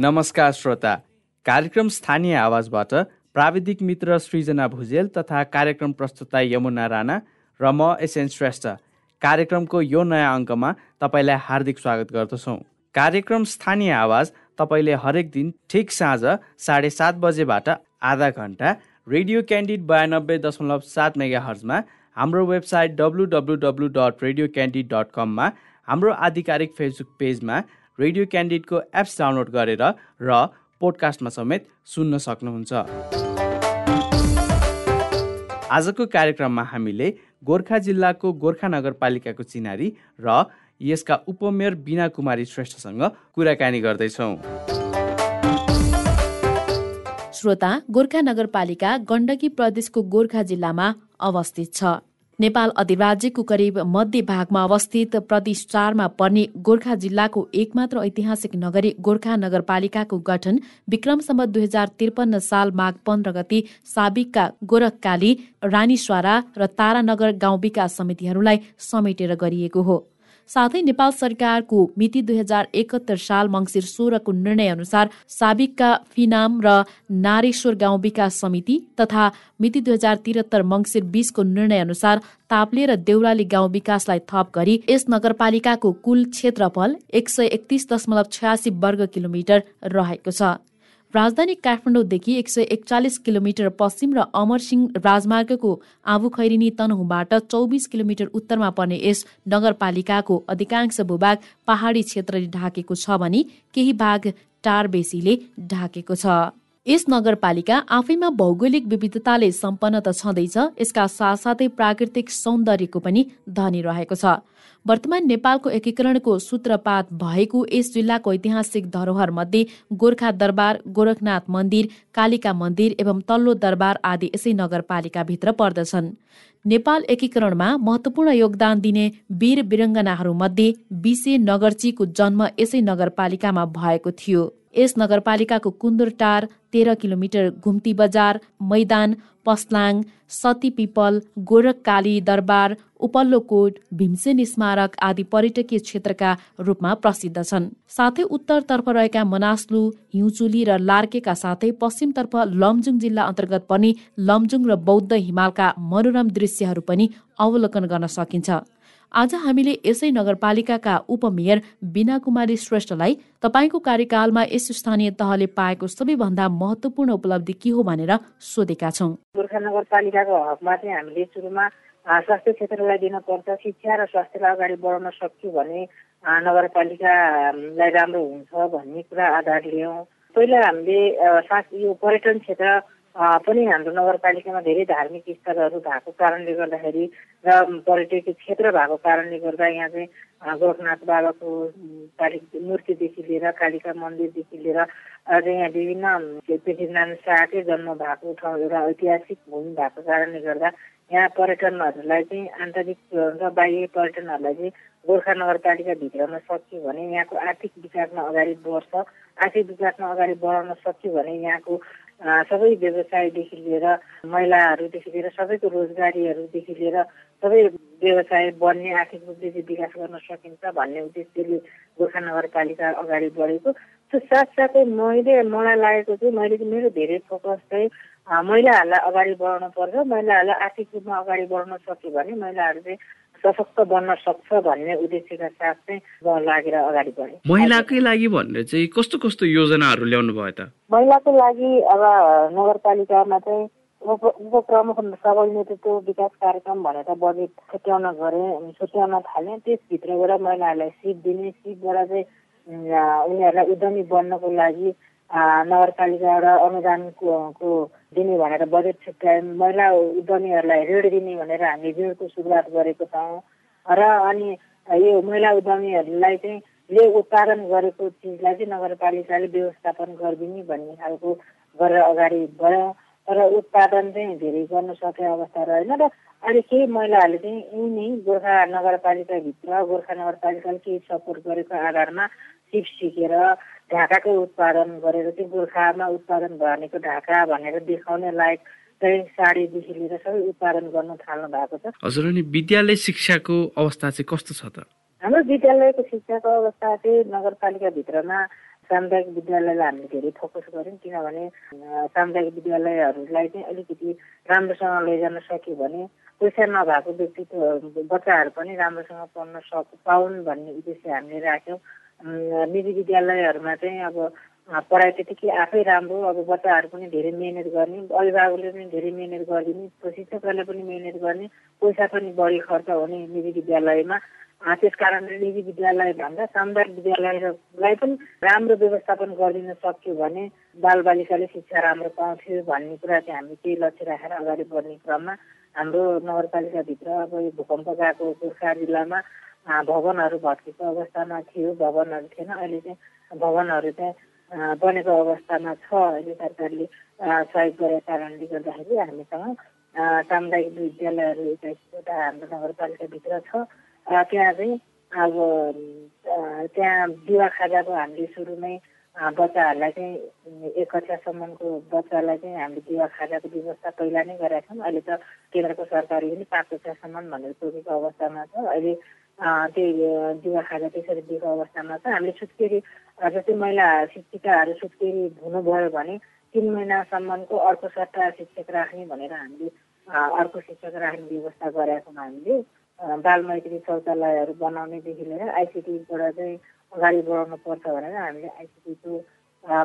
नमस्कार श्रोता। कार्यक्रम स्थानीय आवाजबाट प्राविधिक मित्र सृजना भुजेल तथा कार्यक्रम प्रस्तुता यमुना राणा र म एसएन श्रेष्ठ। कार्यक्रमको यो नयाँ अङ्कमा तपाईँलाई हार्दिक स्वागत गर्दछौँ। कार्यक्रम स्थानीय आवाज तपाईँले हरेक दिन ठिक साँझ साढे सात बजेबाट आधा घन्टा रेडियो क्यान्डिड बयानब्बे दशमलव सात मेगा हर्जमा हाम्रो website W W W dot radio candid dot कममा हाम्रो आधिकारिक फेसबुक पेजमा रेडियो क्यान्डिडको एप्स डाउनलोड गरेर र पोडकास्टमा समेत सुन्न सक्नुहुन्छ। आजको कार्यक्रममा हामीले गोर्खा जिल्लाको गोर्खा नगरपालिकाको चिनारी र यसका उपमेयर बिना कुमारी श्रेष्ठसँग कुराकानी गर्दैछौँ। श्रोता गोर्खा नगरपालिका गण्डकी प्रदेशको गोर्खा जिल्लामा अवस्थित छ। नेपाल अधिराज्यको करिब मध्य भागमा अवस्थित प्रदेश चारमा पर्ने गोर्खा जिल्लाको एकमात्र ऐतिहासिक नगरी गोर्खा नगरपालिकाको गठन विक्रमसम्म दुई हजार त्रिपन्न साल माघ पन्ध्र गति साबिकका गोरखकाली रानीस्वारा र तारानगर गाउँ विकास समितिहरूलाई समेटेर गरिएको हो। साथै नेपाल सरकारको मिति दुई हजार एकहत्तर साल मङ्सिर सोह्रको निर्णय अनुसार साबिकका फिनाम र नारेश्वर गाउँ विकास समिति तथा मिति दुई हजार त्रिहत्तर मङ्सिर बीसको निर्णय अनुसार ताप्ले र देउराली गाउँ विकासलाई थप गरी यस नगरपालिकाको कुल क्षेत्रफल एक सय एकतिस दशमलव छयासी वर्ग किलोमिटर रहेको छ। राजधानी काठमाडौँदेखि एक सय एकचालिस किलोमिटर पश्चिम र अमरसिंह राजमार्गको आबु खैरिनी तनहुबाट चौबिस किलोमिटर उत्तरमा पर्ने यस नगरपालिकाको अधिकांश भूभाग पहाडी क्षेत्रले ढाकेको छ भने केही भाग टारबेसीले ढाकेको छ। यस नगरपालिका आफैमा भौगोलिक विविधताले सम्पन्न त छँदैछ यसका साथसाथै प्राकृतिक सौन्दर्यको पनि धनी रहेको छ। वर्तमान नेपालको एकीकरणको सूत्रपात भएको यस जिल्लाको ऐतिहासिक धरोहर मध्ये गोर्खा दरबार गोरखनाथ मन्दिर कालिका मन्दिर एवं तल्लो दरबार आदि यसै नगरपालिकाभित्र पर्दछन्। नेपाल एकीकरणमा महत्वपूर्ण योगदान दिने वीर मध्ये बिसे नगरचीको जन्म यसै नगरपालिकामा भएको थियो। यस नगरपालिकाको कुन्दुरटार तेह्र किलोमिटर घुम्ती बजार मैदान पस्लाङ सती पिपल गोरखकाली दरबार उपल्लो कोट भीमसेन स्मारक आदि पर्यटकीय क्षेत्रका रूपमा प्रसिद्ध छन्। साथै उत्तरतर्फ रहेका मनास्लु हिउँचुली र लार्केका साथै पश्चिमतर्फ लमजुङ जिल्ला अन्तर्गत पनि लमजुङ र बौद्ध हिमालका मनोरम दृश्यहरू पनि अवलोकन गर्न सकिन्छ। आज हामीले यसै नगरपालिकाका उपमेयर बिना कुमारी श्रेष्ठलाई तपाईँको कार्यकालमा यस स्थानीय तहले पाएको सबैभन्दा महत्वपूर्ण उपलब्धि के हो भनेर सोधेका छौँ। गोर्खा नगरपालिकाको हकमा चाहिँ हामीले सुरुमा स्वास्थ्य क्षेत्रलाई दिनुपर्छ शिक्षा र स्वास्थ्यलाई अगाडि बढाउन सक्यो भने नगरपालिकालाई राम्रो हुन्छ भन्ने कुरा आधार लियौँ। पहिला हामीले यो पर्यटन क्षेत्र पनि हाम्रो नगरपालिकामा धेरै धार्मिक स्थलहरू भएको कारणले गर्दाखेरि र पर्यटकीय क्षेत्र भएको कारणले गर्दा यहाँ चाहिँ गोरखनाथ बाबाको काली मूर्तिदेखि लिएर कालिका मन्दिरदेखि लिएर अझै यहाँ विभिन्न पृथ्वीनारायण शाहकै जन्म भएको ठाउँ एउटा ऐतिहासिक भूमि भएको कारणले गर्दा यहाँ पर्यटनहरूलाई चाहिँ आन्तरिक र बाह्य पर्यटनहरूलाई चाहिँ गोर्खा नगरपालिकाभित्रमा सक्यो भने यहाँको आर्थिक विकासमा अगाडि बढ्छ। आर्थिक विकासमा अगाडि बढाउन सक्यो भने यहाँको सबै व्यवसायदेखि लिएर महिलाहरूदेखि लिएर सबैको रोजगारीहरूदेखि लिएर सबै व्यवसाय बढ्ने आर्थिक रूपले विकास गर्न सकिन्छ भन्ने उद्देश्यले गोर्खा नगरपालिका अगाडि बढेको त्यो साथसाथै मैले मलाई लागेको चाहिँ मैले मेरो धेरै फोकस चाहिँ महिलाहरूलाई अगाडि बढाउनु पर्छ। महिलाहरूलाई आर्थिक रूपमा अगाडि बढाउन सक्यो भने महिलाहरू चाहिँ सशक्त बन्न सक्छ भन्ने उद्देश्यका साथ चाहिँ लागेर अगाडि बढे। महिलाकै लागि भनेर चाहिँ कस्तो कस्तो योजनाहरू ल्याउनु भयो त? महिलाको लागि अब नगरपालिकामा चाहिँ उपप्रमुख सबल नेतृत्व विकास कार्यक्रम भनेर बजेट छुट्याउन गरे छुट्याउन थाले त्यसभित्रबाट महिलाहरूलाई सिप दिने सिपबाट चाहिँ उनीहरूलाई उद्यमी बन्नको लागि नगरपालिकाबाट अनुदानको दिने भनेर बजेट छुट्याए महिला उद्यमीहरूलाई ऋण दिने भनेर हामी ऋणको सुरुवात गरेको छौँ। र अनि यो महिला उद्यमीहरूलाई चाहिँ ले उत्पादन गरेको चिजलाई चाहिँ नगरपालिकाले व्यवस्थापन गरिदिने भन्ने खालको गरेर अगाडि बढ्यो। तर उत्पादन चाहिँ धेरै गर्न सक्ने अवस्था रहेन र अहिले केही महिलाहरूले चाहिँ यहीँ नै गोर्खा नगरपालिकाभित्र गोर्खा नगरपालिकाले केही सपोर्ट गरेको आधारमा सिप सिकेर ढाकाकै उत्पादन गरेर चाहिँ गोर्खामा उत्पादन भनेको ढाका भनेर देखाउने लायक चाहिँ साडीदेखि लिएर सबै उत्पादन गर्न थाल्नु भएको छ। हजुर अनि विद्यालय शिक्षाको अवस्था चाहिँ कस्तो छ त? हाम्रो विद्यालयको शिक्षाको अवस्था चाहिँ नगरपालिकाभित्रमा सामुदायिक विद्यालयलाई हामीले धेरै फोकस गऱ्यौँ किनभने सामुदायिक विद्यालयहरूलाई चाहिँ अलिकति राम्रोसँग लैजान सक्यो भने पैसा नभएको व्यक्तित्व बच्चाहरू पनि राम्रोसँग पढ्न सक पाउन् भन्ने उद्देश्य हामीले राख्यौँ। निजी विद्यालयहरूमा चाहिँ अब पढाइ त्यतिकै आफै राम्रो अब बच्चाहरू पनि धेरै मिहिनेत गर्ने अभिभावकले पनि धेरै मिहिनेत गरिदिने प्रशिक्षकहरूले पनि मिहिनेत गर्ने पैसा पनि बढी खर्च हुने निजी विद्यालयमा। त्यस कारणले निजी विद्यालयभन्दा सामुदायिक विद्यालयलाई पनि राम्रो व्यवस्थापन गरिदिन सक्यो भने बालबालिकाले शिक्षा राम्रो पाउँथ्यो भन्ने कुरा चाहिँ हामी केही लक्ष्य राखेर अगाडि बढ्ने क्रममा हाम्रो नगरपालिकाभित्र अब यो भूकम्प गएको गोर्खा जिल्लामा भवनहरू भत्केको अवस्थामा थियो भवनहरू थिएन। अहिले चाहिँ भवनहरू चाहिँ बनेको अवस्थामा छ। अहिले सरकारले सहयोग गरेको कारणले गर्दाखेरि हामीसँग सामुदायिक विद्यालयहरू एक्काइसवटा हाम्रो नगरपालिकाभित्र छ। त्यहाँ चाहिँ अब त्यहाँ दिवा खाजाको हामीले सुरुमै बच्चाहरूलाई चाहिँ एक कक्षासम्मको बच्चालाई चाहिँ हामीले दिवा खाजाको व्यवस्था पहिला नै गरेका छौँ। अहिले त केन्द्रको सरकारले पनि पाँच कक्षासम्म भनेर तोकेको अवस्थामा छ। अहिले त्यही दिवा खाजा त्यसरी दिएको अवस्थामा छ हामीले सुत्केरी जस्तै महिला शिक्षिकाहरू सुत्केरी हुनुभयो भने तिन महिनासम्मको अर्को सट्टा शिक्षक राख्ने भनेर हामीले अर्को शिक्षक राख्ने व्यवस्था गरेका छौँ हामीले बाल मैत्री शौचालयहरू बनाउनेदेखि लिएर आइसिटीबाट चाहिँ अगाडि बढाउनु पर्छ भनेर हामीले आइसिटीको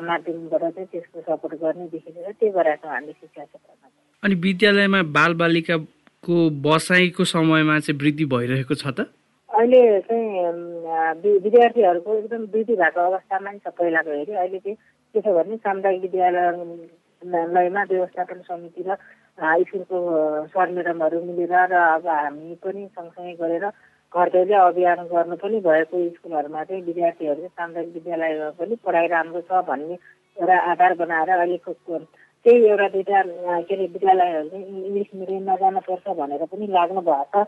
माध्यमबाट चाहिँ त्यसको सपोर्ट गर्नेदेखि लिएर त्यो गरेका छौँ हामीले शिक्षा क्षेत्रमा। अनि विद्यालयमा बालबालिकाको बसाइको समयमा चाहिँ वृद्धि भइरहेको छ त? अहिले चाहिँ विद्यार्थीहरूको एकदम वृद्धि भएको अवस्थामा नि छ पहिलाको हेरी। अहिले चाहिँ के छ भने सामुदायिक विद्यालयमा व्यवस्थापन समिति र स्कुलको सर म्याडमहरू मिलेर र अब हामी पनि सँगसँगै गरेर घर अभियान गर्नु पनि भएको स्कुलहरूमा चाहिँ विद्यार्थीहरू चाहिँ सामुदायिक विद्यालयमा पनि पढाइ राम्रो छ भन्ने एउटा आधार बनाएर अहिलेको त्यही एउटा दुइटा के अरे विद्यालयहरू चाहिँ इङ्ग्लिस मिडियममा जानुपर्छ भनेर पनि लाग्नु भएको छ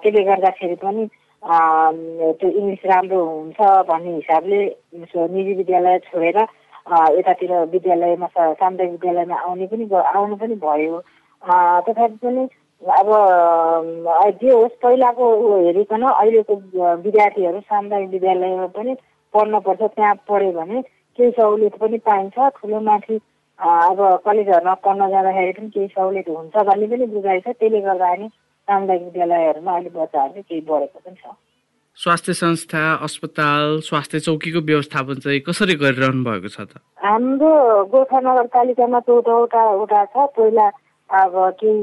त्यसले गर्दाखेरि पनि त्यो इङ्ग्लिस राम्रो हुन्छ भन्ने हिसाबले निजी विद्यालय छोडेर यतातिर विद्यालयमा सामुदायिक विद्यालयमा आउने पनि आउनु पनि भयो तथापि पनि अब जे होस् पहिलाको हेरिकन अहिलेको विद्यार्थीहरू सामुदायिक विद्यालयमा पनि पढ्नुपर्छ त्यहाँ पढ्यो भने केही सहुलियत पनि पाइन्छ ठुलो माथि अब कलेजहरूमा पढ्न जाँदाखेरि पनि केही सहुलियत हुन्छ भन्ने पनि बुझाइ छ त्यसले गर्दाखेरि सामुदायिक विद्यालयहरूमा अहिले बच्चाहरू चाहिँ केही बढेको पनि छ। स्वास्थ्य संस्था अस्पताल स्वास्थ्य चौकीको व्यवस्थापन चाहिँ कसरी गरिरहनु भएको छ त? हाम्रो गोर्खा नगरपालिकामा चौधवटा वडा छ। पहिला अब केही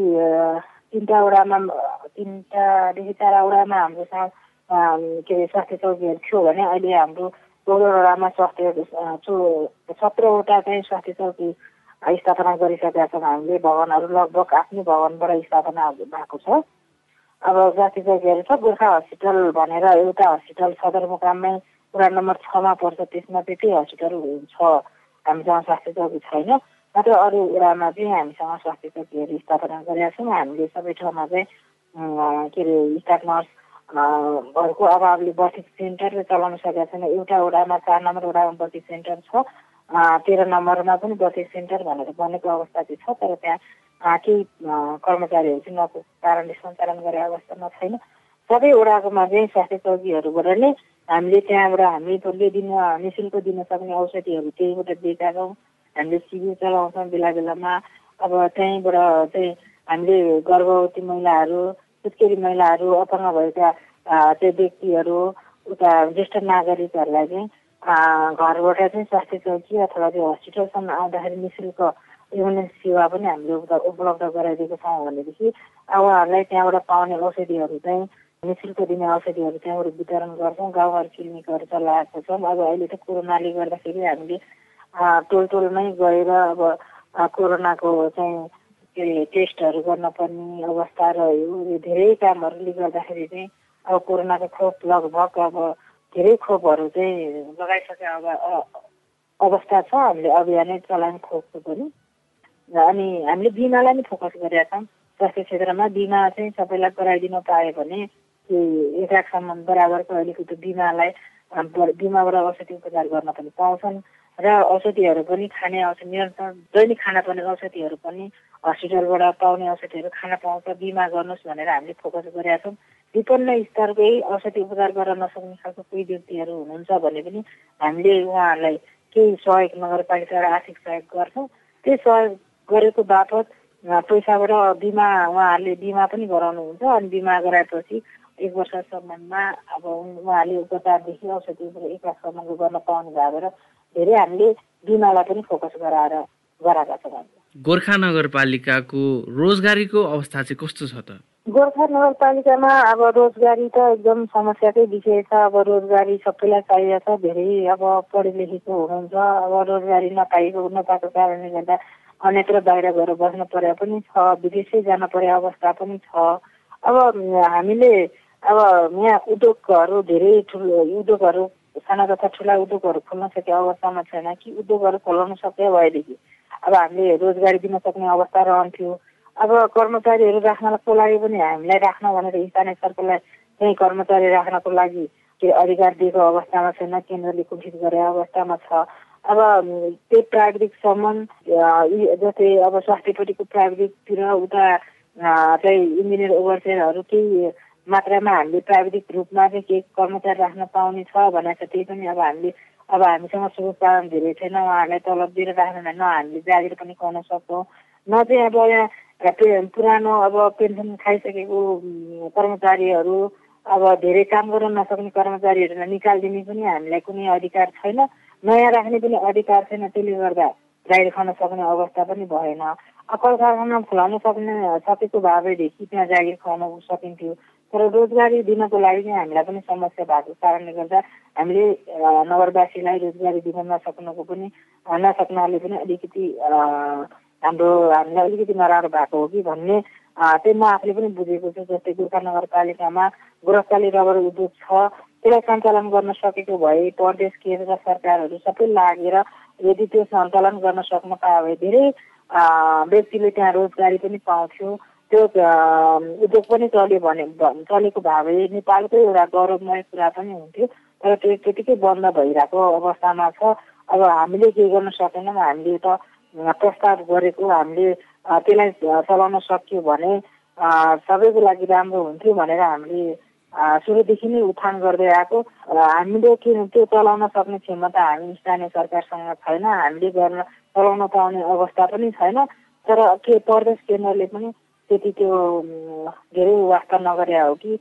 तिनवटा वडामा तिनवटादेखि चारवटा वडामा हाम्रो के अरे स्वास्थ्य चौकीहरू थियो भने अहिले हाम्रो चौधवटामा स्वास्थ्य सत्रवटा चाहिँ स्वास्थ्य चौकी स्थापना गरिसकेका छौँ हामीले भवनहरू लगभग आफ्नै भवनबाट स्थापना भएको छ। अब जाति चौकीहरू छ गोर्खा हस्पिटल भनेर एउटा हस्पिटल सदरमुकाममै पुरा नम्बर छमा पर्छ त्यसमा त्यति हस्पिटल छ हामीसँग स्वास्थ्य चौकी छैन मात्र अरू वडामा चाहिँ हामीसँग स्वास्थ्य चौकीहरू स्थापना गरेका छौँ। हामीले सबै ठाउँमा चाहिँ के अरे स्टाफ नर्सहरूको अभावले बर्थिक सेन्टर चलाउन सकेका छैन। एउटा वडामा चार नम्बर वडामा बर्थिक सेन्टर छ। तेह्र नम्बरमा पनि बसेस सेन्टर भनेर बनेको अवस्था चाहिँ छ तर त्यहाँ केही कर्मचारीहरू चाहिँ नपुगेको कारणले सञ्चालन गरेको अवस्थामा छैन। सबै वडाकोमा चाहिँ स्वास्थ्य चौकीहरूबाट नै हामीले त्यहाँबाट हामीले दिन नि शुल्क दिन सक्ने औषधिहरू त्यहीबाट दिएका छौँ। हामीले शिविर चलाउँछौँ बेला बेलामा। अब त्यहीँबाट चाहिँ हामीले गर्भवती महिलाहरू सुत्केरी महिलाहरू अपाङ्ग भएका त्यो व्यक्तिहरू उता ज्येष्ठ नागरिकहरूलाई चाहिँ घरबाट चाहिँ स्वास्थ्य चौकी अथवा त्यो हस्पिटलसम्म आउँदाखेरि नि शुल्क एम्बुलेन्स सेवा पनि हामीले उपलब्ध गराइदिएको छौँ भनेदेखि उहाँहरूलाई त्यहाँबाट पाउने औषधिहरू चाहिँ नि शुल्क दिने औषधिहरू त्यहाँबाट वितरण गर्छौँ। गाउँघर क्लिनिकहरू चलाएको छौँ। अब अहिले त कोरोनाले गर्दाखेरि हामीले टोल टोलमै गएर अब कोरोनाको चाहिँ के अरे टेस्टहरू गर्न पर्ने अवस्था रह्यो। धेरै कामहरूले गर्दाखेरि चाहिँ अब कोरोनाको खोप लगभग अब धेरै खोपहरू चाहिँ लगाइसके अब अवस्था छ हामीले अभियानै चलायौँ खोपको पनि। अनि हामीले बिमालाई नै फोकस गरेका छौँ। स्वास्थ्य क्षेत्रमा बिमा चाहिँ सबैलाई गराइदिन पायो भने एक लाखसम्म बराबरको अलिकति बिमालाई बिमाबाट औषधि उपचार गर्न पनि पाउँछन्। र औषधिहरू पनि खाने औषधि निरन्तर दैनिक खाना पर्ने औषधिहरू पनि हस्पिटलबाट पाउने औषधिहरू खान पाउँछ। बिमा गर्नुहोस् भनेर हामीले फोकस गरेका छौँ। विपन्न स्तरकै औषधि उपचार गर्न नसक्ने खालको कोही व्यक्तिहरू हुनुहुन्छ भने पनि हामीले उहाँहरूलाई केही सहयोग नगरपालिकाबाट आर्थिक सहयोग गर्छौँ। त्यो सहयोग गरेको बापत पैसाबाट बिमा उहाँहरूले बिमा पनि गराउनुहुन्छ अनि बिमा गराएपछि एक वर्षसम्ममा अब उहाँले उपचारदेखि औषधि एक लाखसम्मको गर्न पाउनु भएर धेरै हामीले बिमालाई पनि फोकस गराएर गराएका छौँ गोर्खा नगरपालिकाको रोजगारीको अवस्था चाहिँ कस्तो छ त? गोर्खा नगरपालिकामा अब रोजगारी त एकदम समस्याकै विषय छ। अब रोजगारी सबैलाई चाहिएको छ धेरै अब पढे लेखेको हुनुहुन्छ। अब रोजगारी नपाएको नपाएको कारणले गर्दा अन्यत्र बाहिर गएर बस्नु परे पनि छ विदेशै जान पर्ने अवस्था पनि छ। अब हामीले अब यहाँ उद्योगहरू धेरै ठुलो उद्योगहरू साना तथा ठुला उद्योगहरू खोल्न सके अवस्थामा छैन कि उद्योगहरू खोलाउन सक्यो भएदेखि अब हामीले रोजगारी दिन सक्ने अवस्था रहन्थ्यो। अब कर्मचारीहरू राख्नको लागि पनि हामीलाई राख्न भनेर स्थानीय सरकारलाई चाहिँ कर्मचारी राख्नको लागि के अधिकार दिएको अवस्थामा छैन केन्द्रले कुण्ठित गरेको अवस्थामा छ। अब त्यही प्राविधिक सम्बन्ध जस्तै अब स्वास्थ्यपट्टिको प्राविधिकतिर उता चाहिँ इन्जिनियर ओभरसेयरहरू केही मात्रामा हामीले प्राविधिक रूपमा चाहिँ केही कर्मचारी राख्न पाउने छ भनेर छ त्यही पनि अब हामीले अब हामीसँग कारण धेरै छैन उहाँहरूलाई तलब दिएर राख्नु न हामीले जागिर पनि खुवाउन सक्छौँ। न चाहिँ अब यहाँ पुरानो अब पेन्सन खाइसकेको कर्मचारीहरू अब धेरै काम गर्न नसक्ने कर्मचारीहरूलाई निकालिदिने पनि हामीलाई कुनै अधिकार छैन। नयाँ राख्ने पनि अधिकार छैन त्यसले गर्दा जागिर खान सक्ने अवस्था पनि भएन। कल कारखाना खुलाउन सक्ने सकेको भएदेखि त्यहाँ जागिर खुवाउन सकिन्थ्यो। तर रोजगारी दिनको लागि चाहिँ हामीलाई पनि समस्या भएको कारणले गर्दा हामीले नगरवासीलाई रोजगारी दिन नसक्नुको पनि नसक्नाले पनि अलिकति हाम्रो हामीलाई अलिकति नराम्रो भएको हो कि भन्ने चाहिँ म आफूले पनि बुझेको छु। जस्तै गोर्खा नगरपालिकामा गोरखकाली रबर उद्योग छ त्यसलाई सञ्चालन गर्न सकेको भए प्रदेश केन्द्र सरकारहरू सबै लागेर यदि त्यो सञ्चालन गर्न सक्न पायो भने धेरै व्यक्तिले त्यहाँ रोजगारी पनि पाउँथ्यो। त्यो उद्योग पनि चल्यो भने चलेको भए नेपालकै एउटा गौरवमय कुरा पनि हुन्थ्यो। तर त्यो त्यतिकै बन्द भइरहेको अवस्थामा छ। अब हामीले के गर्न सकेनौँ हामीले त प्रस्ताव गरेको हामीले त्यसलाई चलाउन सक्यो भने सबैको लागि राम्रो हुन्थ्यो भनेर हामीले सुरुदेखि नै उठान गर्दै आएको। हामीले किन त्यो चलाउन सक्ने क्षमता हामी स्थानीय सरकारसँग छैन हामीले गर्न चलाउन पाउने अवस्था पनि छैन। तर के प्रदेश केन्द्रले पनि त्यति त्यो धेरै वास्ता नगरे हो कि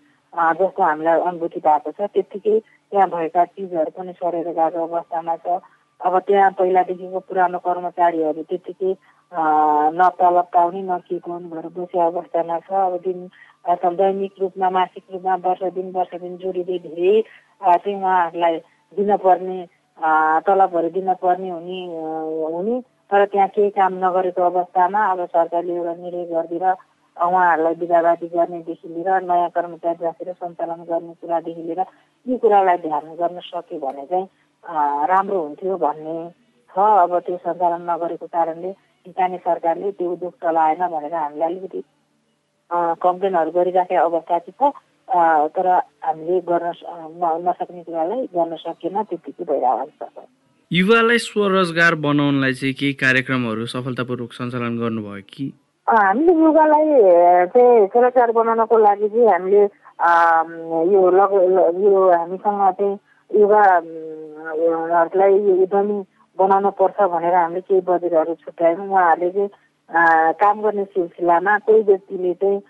जस्तो हामीलाई अनुभूति भएको छ। त्यत्तिकै त्यहाँ भएका चिजहरू पनि सरेर गएको अवस्थामा छ। अब त्यहाँ पहिलादेखिको पुरानो कर्मचारीहरू त्यत्तिकै न तलब पाउने न के पाउने भएर बसेको अवस्थामा छ। अब दिन दैनिक रूपमा मासिक रूपमा वर्ष दिन वर्ष दिन जोडिँदै धेरै चाहिँ उहाँहरूलाई दिनपर्ने तलबहरू दिनपर्ने हुने हुने। तर त्यहाँ केही काम नगरेको अवस्थामा अब सरकारले एउटा निर्णय गरिदिएर उहाँहरूलाई विधावादी गर्नेदेखि लिएर नयाँ कर्मचारी राखेर सञ्चालन गर्ने कुरादेखि लिएर यी कुरालाई ध्यान गर्न सक्यो भने चाहिँ राम्रो हुन्थ्यो भन्ने छ। अब त्यो सञ्चालन नगरेको कारणले स्थानीय सरकारले त्यो उद्योग चलाएन भनेर हामीले अलिकति कम्प्लेनहरू गरिराखेको अवस्था चाहिँ छ। तर हामीले गर्न नसक्ने कुरालाई गर्न सकेन त्यतिकै भइरहेको छ युवालाई स्वरोजगार बनाउनलाई चाहिँ केही कार्यक्रमहरू सफलतापूर्वक सञ्चालन गर्नुभयो कि? हामीले युगालाई चाहिँ सुरक्षार बनाउनको लागि चाहिँ हामीले यो लग यो हामीसँग चाहिँ युवाहरूलाई उद्यमी बनाउनु पर्छ भनेर हामीले केही बजेटहरू छुट्यायौँ। उहाँहरूले चाहिँ काम गर्ने सिलसिलामा कोही व्यक्तिले चाहिँ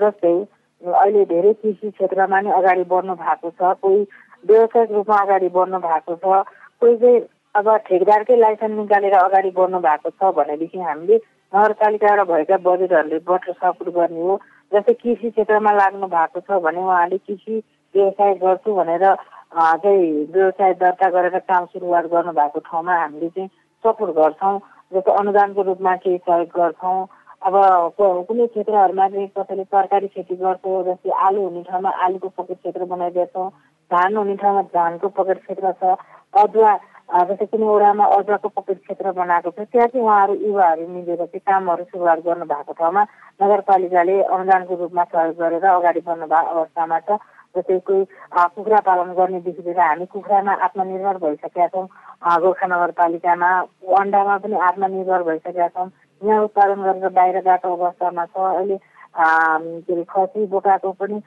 जस्तै अहिले धेरै कृषि क्षेत्रमा नै अगाडि बढ्नु भएको छ कोही व्यवसायिक रूपमा अगाडि बढ्नु भएको छ कोही चाहिँ अब ठेकदारकै लाइसेन्स निकालेर अगाडि बढ्नु भएको छ भनेदेखि हामीले नगरपालिकाबाट भएका बजेटहरूले बटर सपोर्ट गर्ने हो। जस्तै कृषि क्षेत्रमा लाग्नु भएको छ भने उहाँले कृषि व्यवसाय गर्छु भनेर चाहिँ व्यवसाय दर्ता गरेर काम सुरुवात गर्नुभएको ठाउँमा हामीले चाहिँ सपोर्ट गर्छौँ जस्तो अनुदानको रूपमा केही सहयोग गर्छौँ। अब कुनै क्षेत्रहरूमा चाहिँ कसैले तरकारी खेती गर्छौँ जस्तै आलु हुने ठाउँमा आलुको पकेट क्षेत्र बनाइदिएछौँ धान हुने ठाउँमा धानको पकेट क्षेत्र छ अदुवा जस्तै कुनै वडामा अदुवाको पकेट क्षेत्र बनाएको छ त्यहाँ चाहिँ उहाँहरू युवाहरू मिलेर चाहिँ कामहरू सुरुवात गर्नु भएको ठाउँमा नगरपालिकाले अनुदानको रूपमा सहयोग गरेर अगाडि बढ्नु भएको अवस्थामा छ। जस्तै कोही कुखुरा पालन गर्नेदेखि लिएर हामी कुखुरामा आत्मनिर्भर भइसकेका छौँ। गोर्खा नगरपालिकामा अन्डामा पनि आत्मनिर्भर भइसकेका छौँ। यहाँ उत्पादन गरेर बाहिर गएको अवस्थामा छ। अहिले के अरे खसी बोकाको पनि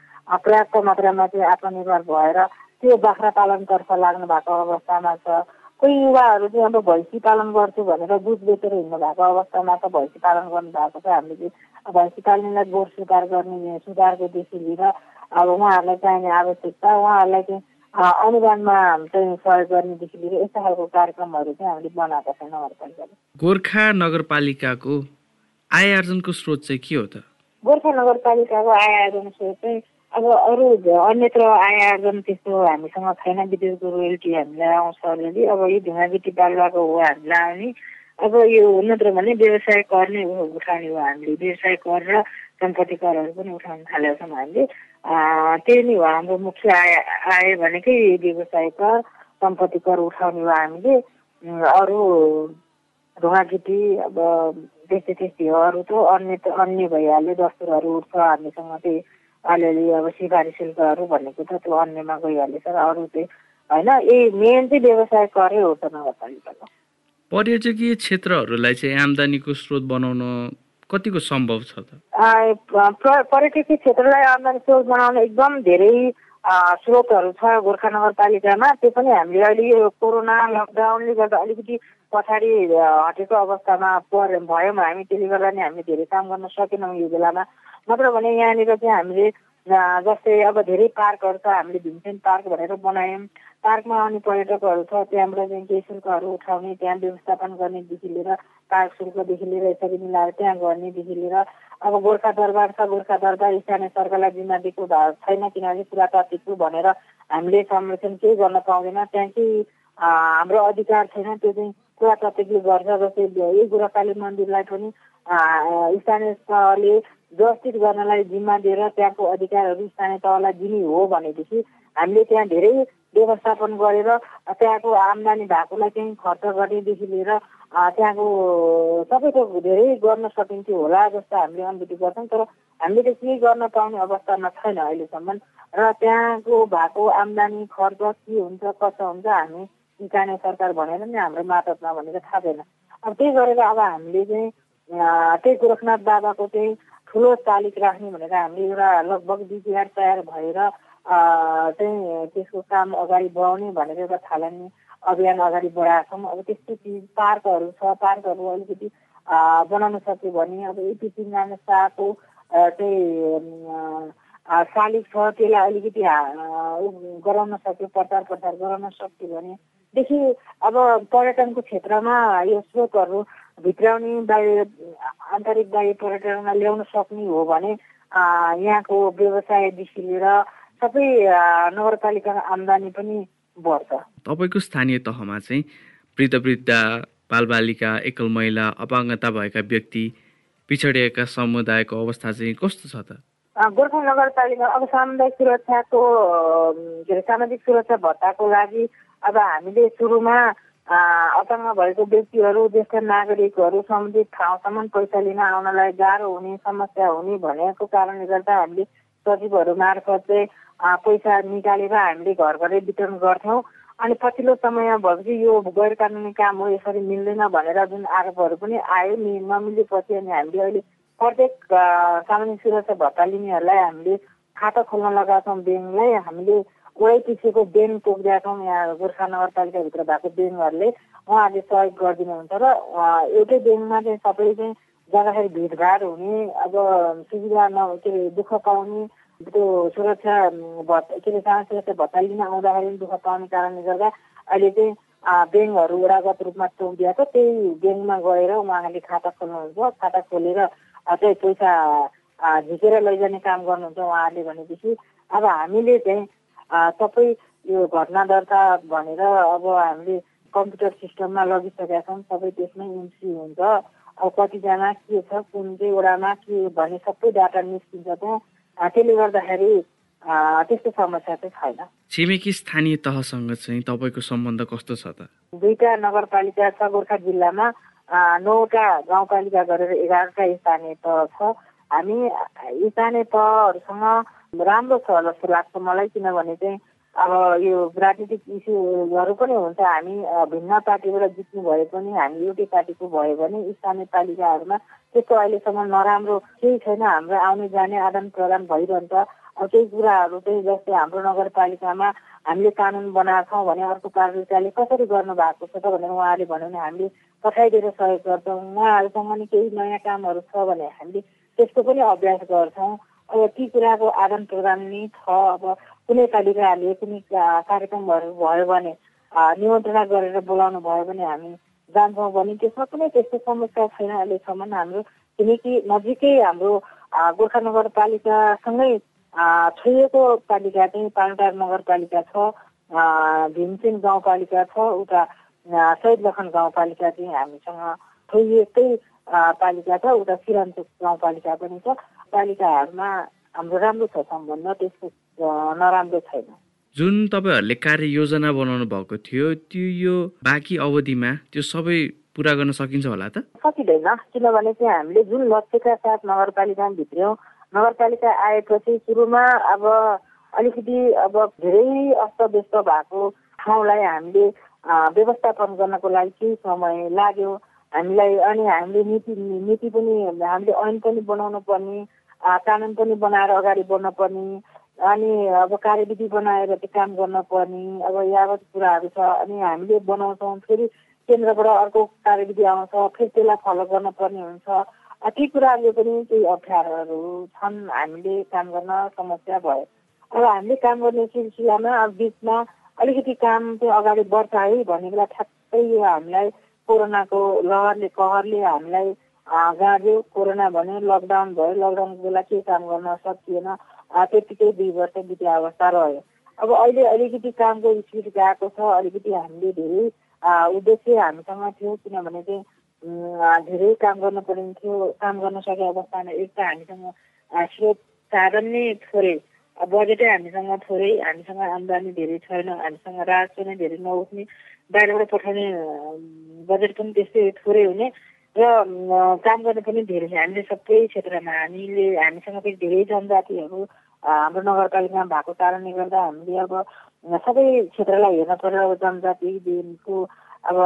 पर्याप्त मात्रामा चाहिँ आत्मनिर्भर भएर त्यो बाख्रा पालनतर्फ लाग्नु भएको अवस्थामा छ। कोही युवाहरू चाहिँ अब भैँसी पालन गर्छु भनेर दुध बेचेर हिँड्नु भएको अवस्थामा त भैँसी पालन गर्नु भएको छ हामीले चाहिँ भैँसी पाल्नेलाई गोठ सुधार गर्ने सुधारकोदेखि लिएर अब उहाँहरूलाई चाहिने आवश्यकता उहाँहरूलाई चाहिँ अनुदानमा चाहिँ सहयोग गर्नेदेखि लिएर यस्ता खालको कार्यक्रमहरू चाहिँ हामीले बनाएको छौँ नगरपालिकाले गोर्खा नगरपालिकाको आय आर्जनको स्रोत चाहिँ के हो त? गोर्खा नगरपालिकाको आय आर्जन स्रोत चाहिँ अब अरू अन्यत्र आय आर्जन त्यस्तो हामीसँग छैन। विद्युतको रोयल्टी हामीलाई आउँछ अलिअलि अब यो ढुङ्गाबिटी बालुवाको हो हामीलाई आउने। अब यो नत्र भने व्यवसाय कर नै हो उठाउने हो हामीले। व्यवसाय कर र सम्पत्ति करहरू पनि उठाउन थालेका छौँ हामीले। त्यही नै हो हाम्रो मुख्य आय आय भनेकै व्यवसाय कर सम्पत्ति कर उठाउने हो हामीले अरू ढुङ्गागिटी अब त्यस्तै त्यस्तै हो अरू त अन्य त अन्य भइहाल्यो दस्तुरहरू उठ्छ हामीसँग चाहिँ अलिअलि अब सिफारी शुल्कहरू भनेको त त्यो अन्यमा गइहाल्यो तर अरू चाहिँ होइन यही मेन चाहिँ व्यवसाय करै हो त नगरपालिकाको पर्यटकीय क्षेत्रहरूलाई चाहिँ आम्दानीको स्रोत बनाउन कतिको सम्भव छ त? पर्यटकीय क्षेत्रलाई आम्दानी बनाउन एकदम धेरै स्रोतहरू छ गोर्खा नगरपालिकामा त्यो पनि हामीले अहिले यो कोरोना लकडाउनले गर्दा अलिकति पछाडि हटेको अवस्थामा पर भयौँ हामी। त्यसले गर्दा नि हामीले धेरै काम गर्न सकेनौँ यो बेलामा। नत्र भने यहाँनिर चाहिँ हामीले जस्तै अब धेरै पार्कहरू छ हामीले भीमसेन पार्क भनेर बनायौँ। पार्कमा आउने पर्यटकहरू छ त्यहाँबाट चाहिँ केही शुल्कहरू उठाउने त्यहाँ व्यवस्थापन गर्नेदेखि लिएर पार्क शुल्कदेखि लिएर यसरी मिलाएर त्यहाँ गर्नेदेखि लिएर अब गोर्खा दरबार छ गोर्खा दरबार स्थानीय सरकारलाई जिम्मा दिएको छैन किनभने पुरातात्विक भनेर हामीले संरक्षण केही गर्न पाउँदैन। त्यहाँ केही हाम्रो अधिकार छैन त्यो चाहिँ पुरातात्विकले गर्छ जस्तै यही गोराकाली मन्दिरलाई पनि स्थानीय तहले व्यवस्थित गर्नलाई जिम्मा दिएर त्यहाँको अधिकारहरू स्थानीय तहलाई दिने हो भनेदेखि हामीले त्यहाँ धेरै व्यवस्थापन गरेर त्यहाँको आम्दानी भएकोलाई चाहिँ खर्च गर्नेदेखि लिएर त्यहाँको सबैको धेरै गर्न सकिन्थ्यो होला जस्तो हामीले अनुभूति गर्छौँ तर हामीले त केही गर्न पाउने अवस्थामा छैन अहिलेसम्म। र त्यहाँको भएको आम्दानी खर्च के हुन्छ कसो हुन्छ हामी स्थानीय सरकार भनेर नि हाम्रो मातहतमा भनेर थाहा छैन अब त्यही गरेर अब हामीले चाहिँ त्यही गोरखनाथ बाबाको चाहिँ ठुलो तालिक राख्ने भनेर हामीले एउटा लगभग डिपिआर तयार भएर चाहिँ त्यसको काम अगाडि बढाउने भनेर एउटा थालनी अभियान अगाडि बढाएको छौँ। अब त्यस्तो चिज पार्कहरू छ पार्कहरू अलिकति बनाउन सक्यो भने अब एपी चिन्जाने शाहको चाहिँ शालिक छ त्यसलाई अलिकति गराउन सक्यो प्रचार प्रसार गराउन सक्यो भनेदेखि अब पर्यटनको क्षेत्रमा यो स्रोतहरू भित्राउने बाहिर आन्तरिक बाहिर पर्यटनमा ल्याउन सक्ने हो भने यहाँको व्यवसायदेखि लिएर सबै नगरपालिकाको आम्दानी पनि बढ्छ। तपाईँको स्थानीय तहमा चाहिँ वृद्ध वृद्ध बालबालिका एकल महिला अपाङ्गता भएका व्यक्ति पिछडिएका समुदायको अवस्था चाहिँ कस्तो छ त? गोर्खा नगरपालिका अब सामुदायिक सुरक्षाको के अरे सामाजिक सुरक्षा भत्ताको लागि अब हामीले सुरुमा अपाङ्ग भएको व्यक्तिहरू ज्येष्ठ नागरिकहरू सम्बन्धित ठाउँसम्म पैसा लिन आउनलाई गाह्रो हुने समस्या हुने भनेको कारणले गर्दा हामीले सचिवहरू मार्फत चाहिँ पैसा निकालेर हामीले घर घरै वितरण गर्थ्यौँ अनि पछिल्लो समय भएपछि यो गैर कानुनी काम हो यसरी मिल्दैन भनेर जुन आरोपहरू पनि आयो नि नमिलेपछि अनि हामीले अहिले प्रत्येक सामाजिक सुरक्षा भत्ता लिनेहरूलाई हामीले खाता खोल्न लगाएको छौँ ब्याङ्कलाई। हामीले पछिको ब्याङ्क तोकिदिएका छौँ यहाँ गोर्खा नगरपालिकाभित्र भएको ब्याङ्कहरूले। उहाँहरूले सहयोग गरिदिनुहुन्छ र एउटै ब्याङ्कमा चाहिँ सबै चाहिँ जाँदाखेरि भिडभाड हुने अब सुविधा न के अरे दुःख पाउने त्यो सुरक्षा भत्ता के अरे सुरक्षा भत्ता लिन आउँदाखेरि दुःख पाउने कारणले गर्दा अहिले चाहिँ ब्याङ्कहरू वडागत रूपमा तोकिदिएको त्यही ब्याङ्कमा गएर उहाँहरूले खाता खोल्नुहुन्छ। खाता खोलेर चाहिँ पैसा झिकेर लैजाने काम गर्नुहुन्छ उहाँहरूले भनेपछि अब हामीले चाहिँ सबै यो घटना दर्ता भनेर अब हामीले कम्प्युटर सिस्टममा लगिसकेका छौँ। सबै त्यसमै इन्ट्री हुन्छ। अब कतिजना के छ कुन चाहिँ वडामा के भन्ने सबै डाटा निस्किन्छ त्यहाँ। त्यसले गर्दाखेरि त्यस्तो समस्या चाहिँ छैन। छिमेकी स्थानीय तहसँग चाहिँ तपाईँको सम्बन्ध कस्तो छ त? दुईटा नगरपालिका छ गोर्खा जिल्लामा। नौवटा गाउँपालिका गरेर एघारवटा स्थानीय तह छ। हामी स्थानीय तहहरूसँग राम्रो छ जस्तो लाग्छ मलाई किनभने चाहिँ अब यो राजनीतिक इस्युहरू पनि हुन्छ हामी भिन्न पार्टीबाट जित्नु भए पनि हामी एउटै पार्टीको भयो भने स्थानीय पालिकाहरूमा त्यस्तो अहिलेसम्म नराम्रो केही छैन। हाम्रो आउने जाने आदान प्रदान भइरहन्छ। त्यही कुराहरू चाहिँ जस्तै हाम्रो नगरपालिकामा हामीले कानुन बनाएको छौँ भने अर्को पालिकाले कसरी गर्नु भएको छ त भनेर उहाँले भन्यो भने हामीले पठाइदिएर सहयोग गर्छौँ। उहाँहरूसँग नि केही नयाँ कामहरू छ भने हामीले त्यसको पनि अभ्यास गर्छौँ। अब ती कुराको आदान प्रदान नै छ। अब कुनै पालिकाहरूले कुनै कार्यक्रमहरू भयो भने निमन्त्रणा गरेर बोलाउनु भयो भने हामी जान्छौँ भने त्यसमा कुनै त्यस्तो समस्या छैन अहिलेसम्म हाम्रो किनकि नजिकै हाम्रो गोर्खा नगरपालिकासँगै छोएको पालिका चाहिँ पाल्टार नगरपालिका छ भीमसेन गाउँपालिका छ उता शहीद लखन गाउँपालिका चाहिँ हामीसँग छोइएकै पालिका छ उता सिरान्तोक गाउँपालिका पनि छ। पालिकाहरूमा हाम्रो राम्रो छ सम्बन्ध त्यस्तो नराम्रो छैन। जुन तपाईँहरूले कार्य योजना बनाउनु भएको थियो त्यो यो बाँकी अवधिमा त्यो सबै पुरा गर्न सकिन्छ होला त? सकिँदैन किनभने चाहिँ हामीले जुन लक्ष्यका साथ नगरपालिकामा भित्र्यौँ नगरपालिका आएपछि सुरुमा अब अलिकति अब धेरै अस्तव्यस्त भएको ठाउँलाई हामीले व्यवस्थापन गर्नको लागि केही समय लाग्यो। हामीलाई अनि हामीले नीति नीति पनि हामीले ऐन पनि बनाउनु पर्ने कानुन पनि बनाएर अगाडि बढ्न पर्ने अनि अब कार्यविधि बनाएर त्यो काम गर्न पर्ने अब यावत कुराहरू छ अनि हामीले बनाउँछौँ फेरि केन्द्रबाट अर्को कार्यविधि आउँछ फेरि त्यसलाई फलो गर्न पर्ने हुन्छ ती कुराहरूले पनि केही अप्ठ्यारोहरू छन् हामीले काम गर्न समस्या भयो। अब हामीले काम गर्ने सिलसिलामा अब बिचमा अलिकति काम चाहिँ अगाडि बढ्छ है भन्ने बेला ठ्याक्कै यो हामीलाई कोरोनाको लहरले कहरले हामीलाई गाड्यो कोरोना भन्यो लकडाउन भयो। लकडाउनको बेला के काम गर्न सकिएन। त्यतिकै दुई वर्ष बिते अवस्था रह्यो। अब अहिले अलिकति कामको स्पिड गएको छ। अलिकति हामीले धेरै उद्देश्य हामीसँग थियो। किनभने चाहिँ धेरै काम गर्नु परिन्थ्यो काम गर्न सके अवस्थामा एक त हामीसँग स्रोत साधन नै थोरै। बजेटै हामीसँग थोरै। हामीसँग आम्दानी धेरै छैन। हामीसँग राजस्व नै धेरै नउठ्ने। बाहिरबाट पठाउने बजेट पनि त्यस्तै थोरै हुने। र काम गर्नु पनि धेरै हामीले सबै क्षेत्रमा हामीले हामीसँग पनि धेरै जनजातिहरू हाम्रो नगरपालिकामा भएको कारणले गर्दा हामीले अब सबै क्षेत्रलाई हेर्न पर्यो। अब जनजातिदेखिको अब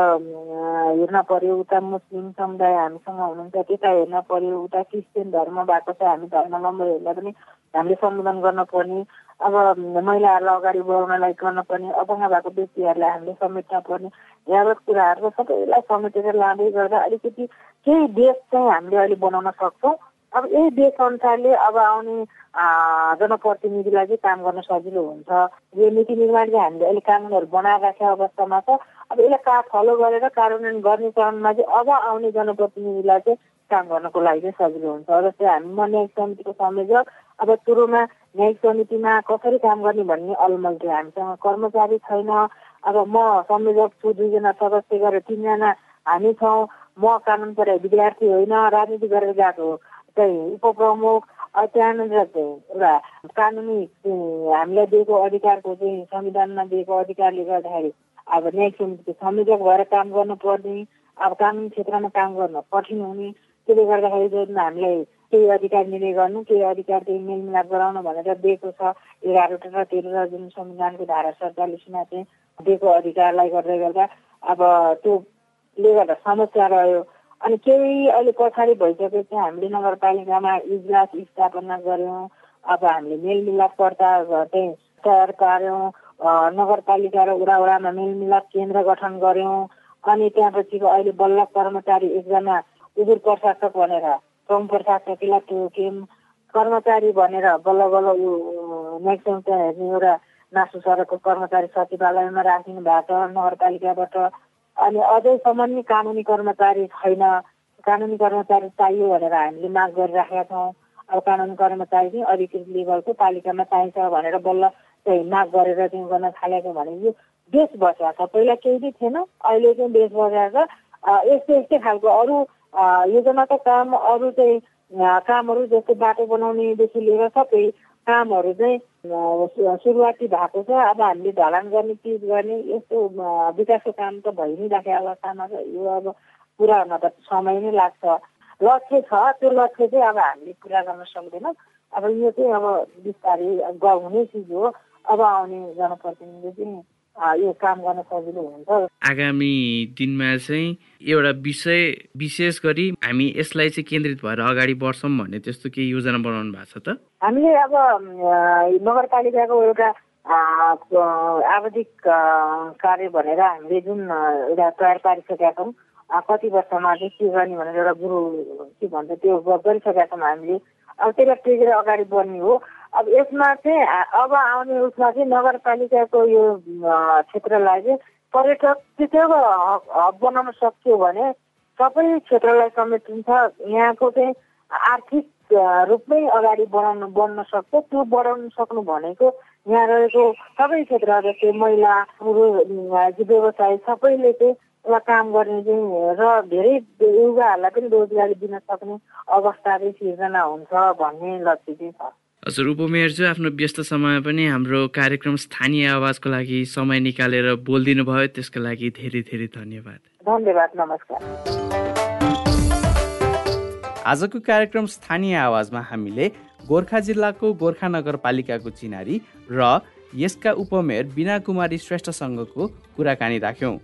हेर्न पर्यो। उता मुस्लिम समुदाय हामीसँग हुनुहुन्छ त्यता हेर्न पर्यो। उता क्रिस्चियन धर्म भएको छ हामी धर्मावलम्बीहरूलाई पनि हामीले सम्बोधन गर्न पर्ने। अब महिलाहरूलाई अगाडि बढाउनलाई गर्न पर्ने अपाङ्ग भएको व्यक्तिहरूलाई हामीले समेट्न पर्ने यावत कुराहरू सबैलाई समेटेर लाँदै गर्दा अलिकति केही देश चाहिँ हामीले अहिले बनाउन सक्छौँ। अब यही देश अनुसारले अब आउने जनप्रतिनिधिलाई चाहिँ काम गर्न सजिलो हुन्छ। यो नीति निर्माण चाहिँ हामीले अहिले कानुनहरू बनाएर राखेको अवस्थामा छ। अब यसलाई का फलो गरेर कार्यान्वयन गर्ने क्रममा चाहिँ अब आउने जनप्रतिनिधिलाई चाहिँ काम गर्नको लागि चाहिँ सजिलो हुन्छ। जस्तै हामी म न्यायिक समितिको संयोजक अब सुरुमा न्यायिक समितिमा कसरी काम गर्ने भन्ने अलमल थियो। हामीसँग कर्मचारी छैन। अब म संयोजक छु दुईजना सदस्य गरेर तिनजना हामी छौँ। म कानुन पढाइ विद्यार्थी होइन राजनीति गरेर गएको चाहिँ उपप्रमुख त्यहाँनिर एउटा कानुनी हामीलाई दिएको अधिकारको चाहिँ संविधानमा दिएको अधिकारले गर्दाखेरि अब न्यायिक समितिको संयोजक भएर काम गर्नुपर्ने अब कानुन क्षेत्रमा काम गर्न कठिन हुने। त्यसले गर्दाखेरि जुन हामीलाई केही अधिकार मिले गर्नु केही अधिकार त्यही मेलमिलाप गराउनु भनेर दिएको छ। एघारवटा र तेह्र जुन संविधानको धारा सडचालिसमा चाहिँ दिएको अधिकारलाई गर्दै गर्दा अब त्योले गर्दा समस्या रह्यो। अनि केही अहिले पछाडि भइसकेपछि हामीले नगरपालिकामा इजलास स्थापना गऱ्यौँ। अब हामीले मेलमिलाप कर्ता चाहिँ तयार पार्यौँ। नगरपालिका र वडा वडामा मेलमिलाप केन्द्र गठन गऱ्यौँ। अनि त्यहाँपछिको अहिले बल्ल कर्मचारी एकजना उजुर प्रशासक भनेर प्रमुख प्रशासकीलाई तोक्यौँ कर्मचारी भनेर बल्ल बल्ल यो नेक्स्ट हेर्ने एउटा नासु सरको कर्मचारी सचिवालयमा राखिनु भएको छ नगरपालिकाबाट। अनि अझैसम्म नि कानुनी कर्मचारी छैन। कानुनी कर्मचारी चाहियो भनेर हामीले माग गरिराखेका छौँ। अब कानुनी कर्मचारी चाहिँ अधिकृत लेभलको पालिकामा चाहिन्छ भनेर बल्ल चाहिँ माग गरेर चाहिँ गर्न थालेको भने यो देश बसेको छ पहिला केही पनि थिएन। अहिले चाहिँ देश बसेको छ यस्तै यस्तै खालको अरू योजनाको काम अरू चाहिँ कामहरू जस्तै बाटो बनाउनेदेखि लिएर सबै कामहरू चाहिँ सुरुवाती भएको छ। अब हामीले ढलान गर्ने चिज गर्ने यस्तो विकासको काम त भइ नै राखेको अवस्थामा छ यो अब पुरा हुन त समय नै लाग्छ। लक्ष्य छ त्यो लक्ष्य चाहिँ अब हामीले पुरा गर्न सक्दैनौँ। अब यो चाहिँ अब बिस्तारै हुने चिज हो। अब आउने जनप्रतिनिधि चाहिँ यो काम गर्न सजिलो हुन्छ। आगामी दिनमा चाहिँ एउटा विषय विशेष गरी हामी यसलाई चाहिँ केन्द्रित भएर अगाडि बढ्छौँ भन्ने त्यस्तो केही योजना बनाउनु भएको छ त? हामीले अब नगरपालिकाको एउटा आवधिक कार्य भनेर हामीले जुन एउटा तयार पारिसकेका छौँ कति वर्षमा चाहिँ के गर्ने भनेर एउटा गुरु के भन्छ त्यो गरिसकेका छौँ हामीले। अब त्यसलाई टेकेर अगाडि बढ्ने हो। अब यसमा चाहिँ अब आउने उसमा चाहिँ नगरपालिकाको यो क्षेत्रलाई चाहिँ पर्यटक त्यतिको हब बनाउन सक्यो भने सबै क्षेत्रलाई समेटिन्छ यहाँको चाहिँ आर्थिक रूपमै अगाडि बढाउनु बढ्न सक्छ। त्यो बढाउन सक्नु भनेको यहाँ रहेको सबै क्षेत्र जस्तै महिला पुरुष व्यवसाय सबैले चाहिँ एउटा काम गर्ने चाहिँ र धेरै युवाहरूलाई पनि रोजगारी दिन सक्ने अवस्था चाहिँ सिर्जना हुन्छ भन्ने लक्ष्य चाहिँ छ। हजुर उपमेयरज्यू आफ्नो व्यस्त समय पनि हाम्रो कार्यक्रम स्थानीय आवाजको लागि समय निकालेर बोलिदिनु भयो त्यसको लागि धेरै धेरै धन्यवाद। धन्यवाद नमस्कार। आजको कार्यक्रम स्थानीय आवाजमा हामीले गोर्खा जिल्लाको गोर्खा नगरपालिकाको चिनारी र यसका उपमेयर बिना कुमारी श्रेष्ठसँगको कुराकानी राख्यौँ।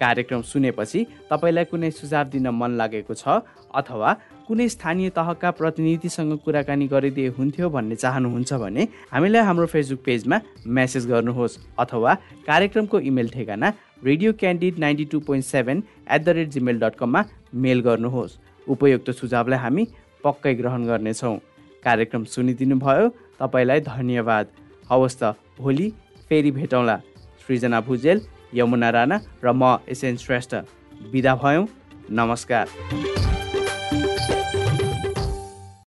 कार्यक्रम सुनेपछि तपाईँलाई कुनै सुझाव दिन मन लागेको छ अथवा कुनै स्थानीय तहका प्रतिनिधिसँग कुराकानी गरिदिए हुन्थ्यो भन्ने चाहनुहुन्छ भने हामीलाई हाम्रो फेसबुक पेजमा मेसेज गर्नुहोस् अथवा कार्यक्रमको इमेल ठेगाना radio candid ninety two point seven at the rate Gmail dot कममा मेल गर्नुहोस्। उपयुक्त सुझावलाई हामी पक्कै ग्रहण गर्नेछौँ। कार्यक्रम सुनिदिनु भयो तपाईँलाई धन्यवाद। हवस् त भोलि फेरि भेटौँला। सृजना भुजेल यमुना राणा र म एसएन श्रेष्ठ बिदा भयौँ। नमस्कार।